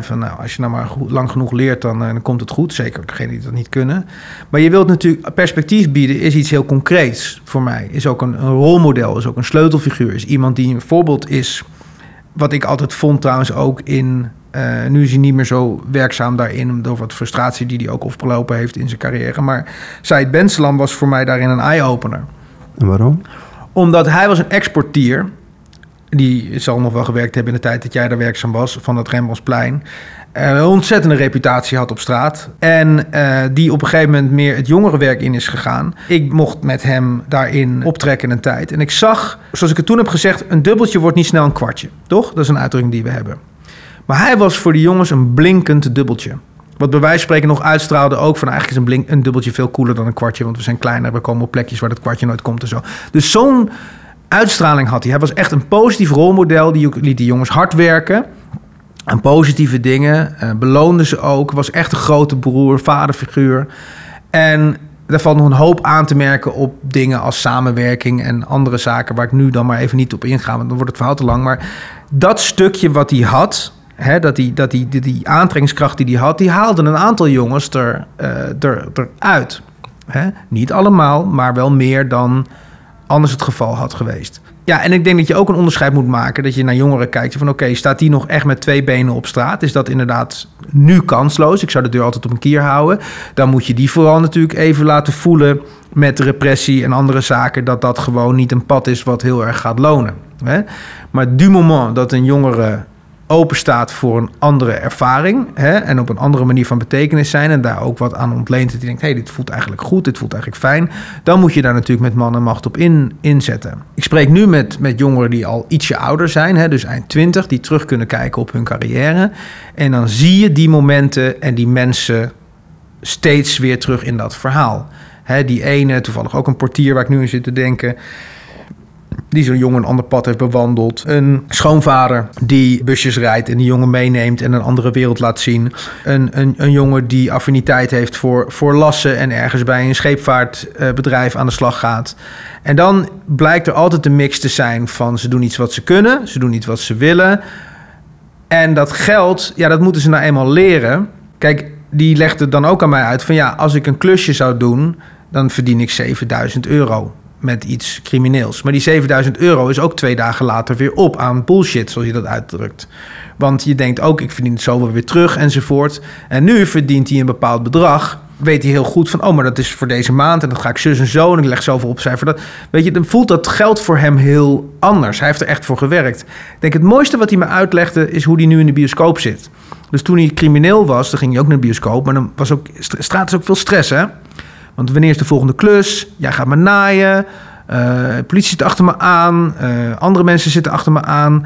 van, nou, als je nou maar goed- lang genoeg leert, dan, eh, dan komt het goed. Zeker degenen die dat niet kunnen. Maar je wilt natuurlijk perspectief bieden, is iets heel concreets voor mij. Is ook een, een rolmodel, is ook een sleutelfiguur. Is iemand die een voorbeeld is. Wat ik altijd vond trouwens ook in... eh, nu is hij niet meer zo werkzaam daarin... door wat frustratie die hij ook opgelopen heeft in zijn carrière. Maar Said Benselam was voor mij daarin een eye-opener En waarom? omdat hij was een exportier. Die zal nog wel gewerkt hebben in de tijd dat jij daar werkzaam was, van het Rembrandtsplein. Eh, een ontzettende reputatie had op straat. En eh, die op een gegeven moment meer het jongerenwerk in is gegaan. Ik mocht met hem daarin optrekken een tijd. En ik zag, zoals ik het toen heb gezegd, een dubbeltje wordt niet snel een kwartje. Toch? Dat is een uitdrukking die we hebben. Maar hij was voor de jongens een blinkend dubbeltje. Wat bij wijze van spreken nog uitstraalde ook van eigenlijk is een, blink, een dubbeltje veel cooler dan een kwartje. Want we zijn kleiner, we komen op plekjes waar dat kwartje nooit komt en zo. Dus zo'n uitstraling had hij. Hij was echt een positief rolmodel. Die liet die jongens hard werken. Aan positieve dingen. eh, beloonde ze ook. Was echt een grote broer, vaderfiguur. En daar valt nog een hoop aan te merken op dingen als samenwerking en andere zaken waar ik nu dan maar even niet op inga, want dan wordt het verhaal te lang. Maar dat stukje wat hij had, dat die, dat die, die, aantrekkingskracht die hij had, die haalde een aantal jongens er, eh er, eruit. Niet allemaal, maar wel meer dan anders het geval had geweest. Ja, en ik denk dat je ook een onderscheid moet maken. Dat je naar jongeren kijkt. Van oké, staat die nog echt met twee benen op straat? Is dat inderdaad nu kansloos? Ik zou de deur altijd op een kier houden. Dan moet je die vooral natuurlijk even laten voelen met repressie en andere zaken. Dat dat gewoon niet een pad is wat heel erg gaat lonen. Hè? Maar du moment dat een jongere open staat voor een andere ervaring hè, en op een andere manier van betekenis zijn en daar ook wat aan ontleent dat je denkt, hé, hey, dit voelt eigenlijk goed, dit voelt eigenlijk fijn, dan moet je daar natuurlijk met man en macht op in, inzetten. Ik spreek nu met, met jongeren die al ietsje ouder zijn, hè, dus eind 20, die terug kunnen kijken op hun carrière en dan zie je die momenten en die mensen steeds weer terug in dat verhaal. Hè, die ene, toevallig ook een portier waar ik nu in zit te denken, die zo'n jongen een ander pad heeft bewandeld. Een schoonvader die busjes rijdt en die jongen meeneemt en een andere wereld laat zien. Een, een, een jongen die affiniteit heeft voor, voor lassen en ergens bij een scheepvaartbedrijf aan de slag gaat. En dan blijkt er altijd de mix te zijn van ze doen iets wat ze kunnen, ze doen iets wat ze willen. En dat geld, ja, dat moeten ze nou eenmaal leren. Kijk, die legde dan ook aan mij uit van ja, als ik een klusje zou doen, dan verdien ik 7000 euro met iets crimineels. Maar die 7000 euro is ook twee dagen later weer op aan bullshit, zoals je dat uitdrukt. Want je denkt ook, ik verdien het zo weer terug enzovoort. En nu verdient hij een bepaald bedrag. Weet hij heel goed van, oh, maar dat is voor deze maand en dat ga ik zus en zo en ik leg zoveel opzij voor dat. Weet je, dan voelt dat geld voor hem heel anders. Hij heeft er echt voor gewerkt. Ik denk, het mooiste wat hij me uitlegde is hoe hij nu in de bioscoop zit. Dus toen hij crimineel was, dan ging hij ook naar de bioscoop. Maar dan was ook, st- straat is ook veel stress, hè? Want wanneer is de volgende klus? Jij gaat me naaien. eh, politie zit achter me aan. eh, andere mensen zitten achter me aan.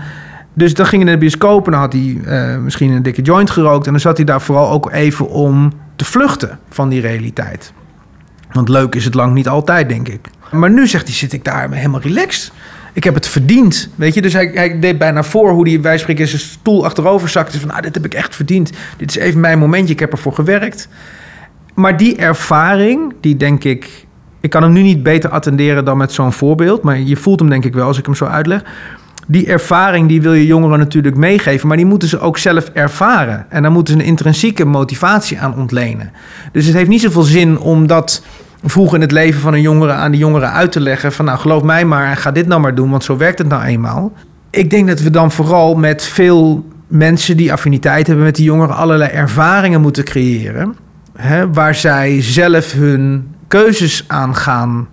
Dus dan ging hij naar de bioscoop en dan had hij eh, misschien een dikke joint gerookt. En dan zat hij daar vooral ook even om te vluchten van die realiteit. Want leuk is het lang niet altijd, denk ik. Maar nu zegt hij, zit ik daar helemaal relaxed. Ik heb het verdiend, weet je. Dus hij, hij deed bijna voor hoe hij, wij spreken, zijn stoel achterover zakte. Van, nou, dit heb ik echt verdiend. Dit is even mijn momentje, ik heb ervoor gewerkt. Maar die ervaring, die denk ik... Ik kan hem nu niet beter attenderen dan met zo'n voorbeeld. Maar je voelt hem denk ik wel als ik hem zo uitleg. Die ervaring die wil je jongeren natuurlijk meegeven. Maar die moeten ze ook zelf ervaren. En daar moeten ze een intrinsieke motivatie aan ontlenen. Dus het heeft niet zoveel zin om dat vroeg in het leven van een jongere aan die jongeren uit te leggen van nou geloof mij maar, ga dit nou maar doen, want zo werkt het nou eenmaal. Ik denk dat we dan vooral met veel mensen die affiniteit hebben met die jongeren allerlei ervaringen moeten creëren. Hè, waar zij zelf hun keuzes aan gaan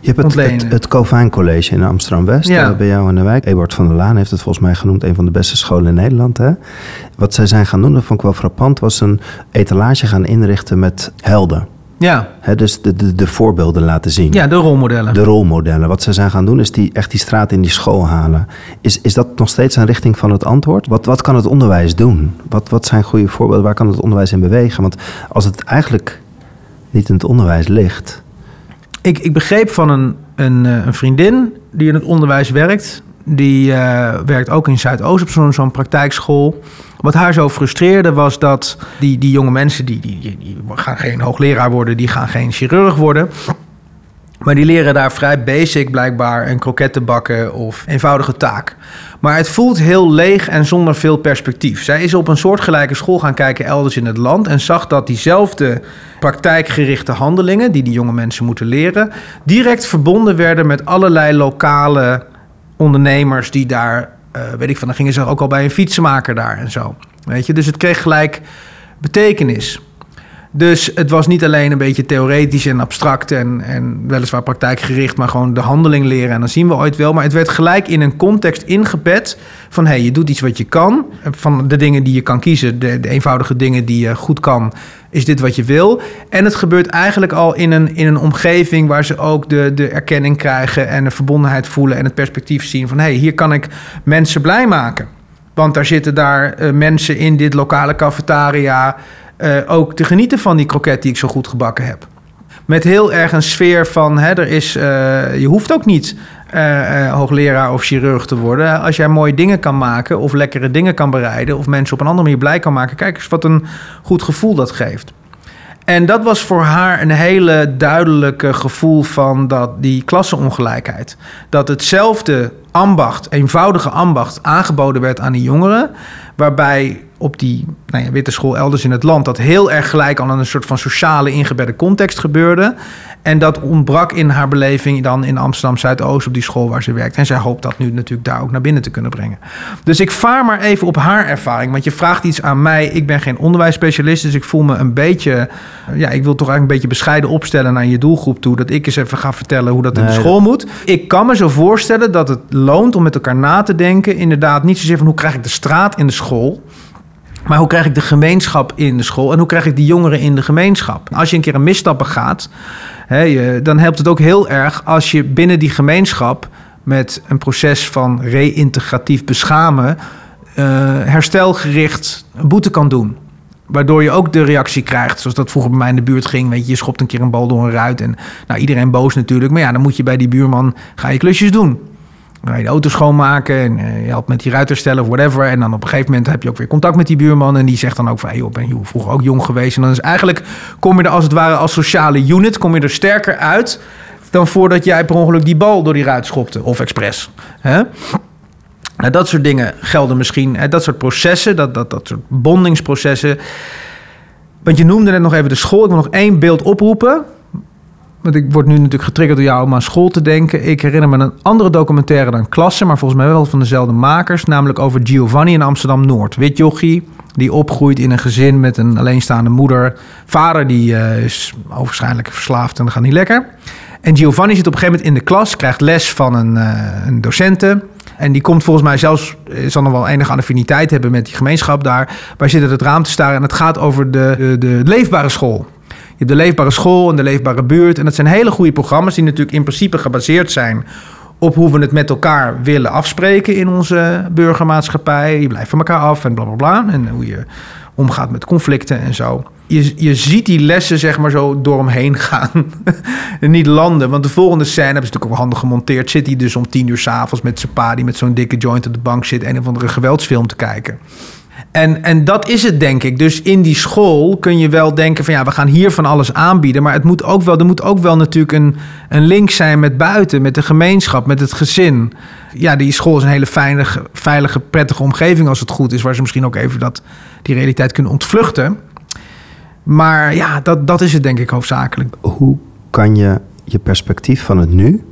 je hebt het, het, het Covijn College in Amsterdam-West, Ja. eh, bij jou in de wijk. Ebert van der Laan heeft het volgens mij genoemd, een van de beste scholen in Nederland. Hè? Wat zij zijn gaan doen, dat vond ik wel frappant, was een etalage gaan inrichten met helden. Ja, Hè? Dus de, de, de voorbeelden laten zien. ja de rolmodellen. De rolmodellen. Wat zij zijn gaan doen, is die, echt die straat in die school halen. Is, is dat nog steeds een richting van het antwoord? Wat, wat kan het onderwijs doen? Wat, wat zijn goede voorbeelden? Waar kan het onderwijs in bewegen? Want als het eigenlijk niet in het onderwijs ligt. Ik, ik begreep van een, een, eh, een vriendin die in het onderwijs werkt. Die eh, werkt ook in Zuidoost op zo'n praktijkschool. Wat haar zo frustreerde was dat die, die jonge mensen... Die, die, die, die gaan geen hoogleraar worden, die gaan geen chirurg worden... Maar die leren daar vrij basic blijkbaar een kroketten bakken of eenvoudige taak. Maar het voelt heel leeg en zonder veel perspectief. Zij is op een soortgelijke school gaan kijken elders in het land en zag dat diezelfde praktijkgerichte handelingen die die jonge mensen moeten leren, direct verbonden werden met allerlei lokale ondernemers die daar, eh, weet ik van, dan gingen ze ook al bij een fietsenmaker daar en zo. Weet je, dus het kreeg gelijk betekenis. Dus het was niet alleen een beetje theoretisch en abstract en, en weliswaar praktijkgericht, maar gewoon de handeling leren en dan zien we ooit wel. Maar het werd gelijk in een context ingebed van hé, hey, je doet iets wat je kan. Van de dingen die je kan kiezen, de, de eenvoudige dingen die je goed kan, is dit wat je wil. En het gebeurt eigenlijk al in een, in een omgeving waar ze ook de, de erkenning krijgen en de verbondenheid voelen en het perspectief zien van hé, hey, hier kan ik mensen blij maken. Want daar zitten daar eh, mensen in dit lokale cafetaria eh, ook te genieten van die kroket die ik zo goed gebakken heb. Met heel erg een sfeer van, hè, er is, eh, je hoeft ook niet eh, hoogleraar of chirurg te worden. Als jij mooie dingen kan maken of lekkere dingen kan bereiden... of mensen op een andere manier blij kan maken... kijk eens wat een goed gevoel dat geeft. En dat was voor haar een hele duidelijke gevoel van dat die klassenongelijkheid. Dat hetzelfde ambacht, eenvoudige ambacht, aangeboden werd aan die jongeren. Waarbij op die nou ja, witte school elders in het land dat heel erg gelijk al in een soort van sociale ingebedde context gebeurde. En dat ontbrak in haar beleving dan in Amsterdam Zuidoost op die school waar ze werkt. En zij hoopt dat nu natuurlijk daar ook naar binnen te kunnen brengen. Dus ik vaar maar even op haar ervaring. Want je vraagt iets aan mij. Ik ben geen onderwijsspecialist. Dus ik voel me een beetje. Ja, ik wil toch eigenlijk een beetje bescheiden opstellen naar je doelgroep toe. Dat ik eens even ga vertellen hoe dat in de school moet. Ik kan me zo voorstellen dat het loont om met elkaar na te denken. Inderdaad, niet zozeer van hoe krijg ik de straat in de school. Maar hoe krijg ik de gemeenschap in de school en hoe krijg ik die jongeren in de gemeenschap? Als je een keer een misstap begaat, hè, dan helpt het ook heel erg als je binnen die gemeenschap met een proces van reïntegratief beschamen eh, herstelgericht boete kan doen. Waardoor je ook de reactie krijgt, zoals dat vroeger bij mij in de buurt ging. Weet je, je schopt een keer een bal door een ruit en nou, iedereen boos natuurlijk. Maar ja, dan moet je bij die buurman, ga je klusjes doen. Ga je de auto schoonmaken en eh, je helpt met die ruit herstellen of whatever. En dan op een gegeven moment heb je ook weer contact met die buurman. En die zegt dan ook van, hey, joh, ben je vroeger ook jong geweest? En dan is eigenlijk, kom je er als het ware als sociale unit, kom je er sterker uit... dan voordat jij per ongeluk die bal door die ruit schopte. Of expres. Hè? Nou, dat soort dingen gelden misschien. Hè, dat soort processen, dat, dat, dat soort bondingsprocessen. Want je noemde net nog even de school. Ik wil nog één beeld oproepen. Want ik word nu natuurlijk getriggerd door jou om aan school te denken. Ik herinner me een andere documentaire dan Klasse, maar volgens mij wel van dezelfde makers. Namelijk over Giovanni in Amsterdam-Noord. Wit jochie, die opgroeit in een gezin met een alleenstaande moeder. Vader die eh, is waarschijnlijk verslaafd en dat gaat niet lekker. En Giovanni zit op een gegeven moment in de klas, krijgt les van een, eh, een docente. En die komt volgens mij zelfs, eh, zal nog wel enige affiniteit hebben met die gemeenschap daar. Wij zitten het raam te staren en het gaat over de, de leefbare school. Je hebt de leefbare school en de leefbare buurt. En dat zijn hele goede programma's die natuurlijk in principe gebaseerd zijn op hoe we het met elkaar willen afspreken in onze burgermaatschappij. Je blijft van elkaar af en bla bla bla. En hoe je omgaat met conflicten en zo. Je, je ziet die lessen zeg maar zo door hem heen gaan. en niet landen. Want de volgende scène hebben ze natuurlijk ook handig gemonteerd. Zit hij dus om tien uur s'avonds met zijn pa... die met zo'n dikke joint op de bank zit... en een of andere geweldsfilm te kijken. En, en dat is het, denk ik. Dus in die school kun je wel denken van ja, we gaan hier van alles aanbieden. Maar het moet ook wel, er moet ook wel natuurlijk een, een link zijn met buiten, met de gemeenschap, met het gezin. Ja, die school is een hele fijne, veilige, prettige omgeving als het goed is, waar ze misschien ook even dat, die realiteit kunnen ontvluchten. Maar ja, dat, dat is het denk ik hoofdzakelijk. Hoe kan je je perspectief van het nu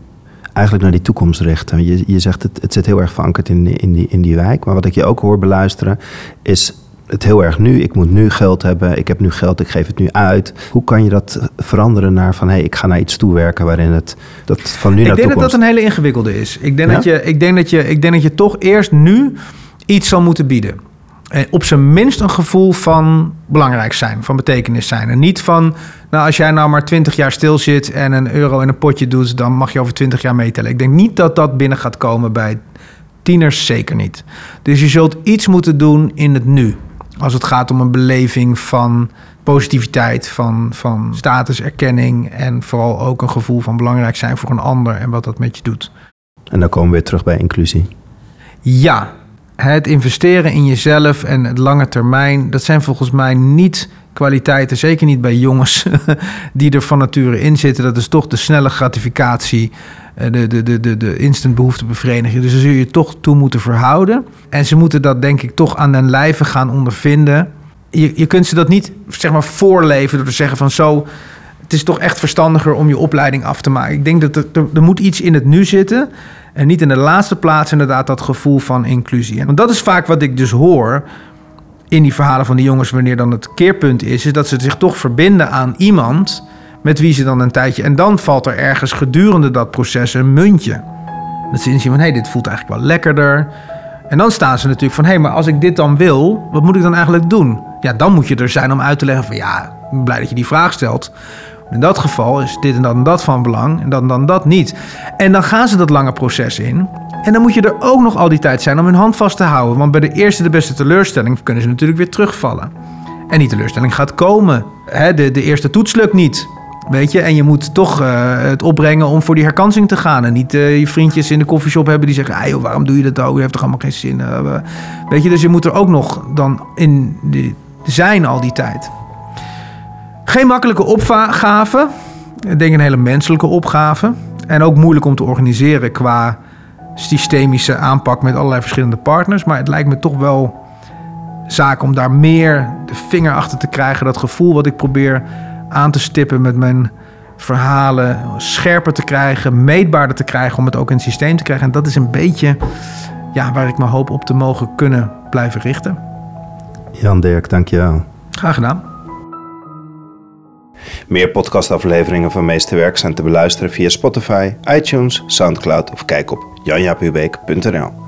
eigenlijk naar die toekomst richten? Je, je zegt het, het zit heel erg verankerd in, in, die, in die wijk. Maar wat ik je ook hoor beluisteren is het heel erg nu. Ik moet nu geld hebben. Ik heb nu geld. Ik geef het nu uit. Hoe kan je dat veranderen naar van hé, hey, ik ga naar iets toewerken waarin het dat van nu ik naar toekomst. Ik denk dat dat een hele ingewikkelde is. Ik denk, dat je, ik, denk dat je, ik denk dat je toch eerst nu iets zal moeten bieden. Eh, op zijn minst een gevoel van belangrijk zijn, van betekenis zijn. En niet van, nou als jij nou maar 20 jaar stil zit en een euro in een potje doet, dan mag je over 20 jaar meetellen. Ik denk niet dat dat binnen gaat komen bij tieners, zeker niet. Dus je zult iets moeten doen in het nu. Als het gaat om een beleving van positiviteit, van, van statuserkenning en vooral ook een gevoel van belangrijk zijn voor een ander en wat dat met je doet. En dan komen we weer terug bij inclusie. Ja, het investeren in jezelf en het lange termijn, dat zijn volgens mij niet kwaliteiten, zeker niet bij jongens die er van nature in zitten. Dat is toch de snelle gratificatie, eh, de, de, de, de, de instant behoeftebevrediging. Dus daar zul je toch toe moeten verhouden. En ze moeten dat denk ik toch aan den lijve gaan ondervinden. Je, je kunt ze dat niet zeg maar voorleven door te zeggen van zo... Het is toch echt verstandiger om je opleiding af te maken. Ik denk dat er, er, er moet iets in het nu zitten. En niet in de laatste plaats inderdaad dat gevoel van inclusie. Want dat is vaak wat ik dus hoor in die verhalen van die jongens... wanneer dan het keerpunt is... is dat ze zich toch verbinden aan iemand met wie ze dan een tijdje... en dan valt er ergens gedurende dat proces een muntje. Dat ze inzien van, hé, hey, dit voelt eigenlijk wel lekkerder. En dan staan ze natuurlijk van, hé, hey, maar als ik dit dan wil... wat moet ik dan eigenlijk doen? Ja, dan moet je er zijn om uit te leggen van... ja, blij dat je die vraag stelt... In dat geval is dit en dat en dat van belang en dan, dan dat niet. En dan gaan ze dat lange proces in. En dan moet je er ook nog al die tijd zijn om hun hand vast te houden. Want bij de eerste de beste teleurstelling kunnen ze natuurlijk weer terugvallen. En die teleurstelling gaat komen. de, de eerste toets lukt niet. Weet je, en je moet toch uh, het opbrengen om voor die herkansing te gaan. En niet uh, je vriendjes in de koffieshop hebben die zeggen: waarom doe je dat ook? Je hebt toch allemaal geen zin. Uh, weet je, dus je moet er ook nog dan in zijn al die tijd. Geen makkelijke opgave. Ik denk een hele menselijke opgave. En ook moeilijk om te organiseren qua systemische aanpak met allerlei verschillende partners. Maar het lijkt me toch wel zaak om daar meer de vinger achter te krijgen. Dat gevoel wat ik probeer aan te stippen met mijn verhalen scherper te krijgen, meetbaarder te krijgen, om het ook in het systeem te krijgen. En dat is een beetje ja, waar ik me hoop op te mogen kunnen blijven richten. Jan Dirk, dankjewel. Graag gedaan. Meer podcastafleveringen van Meesterwerk zijn te beluisteren via Spotify, iTunes, Soundcloud of kijk op janjapubeek.nl.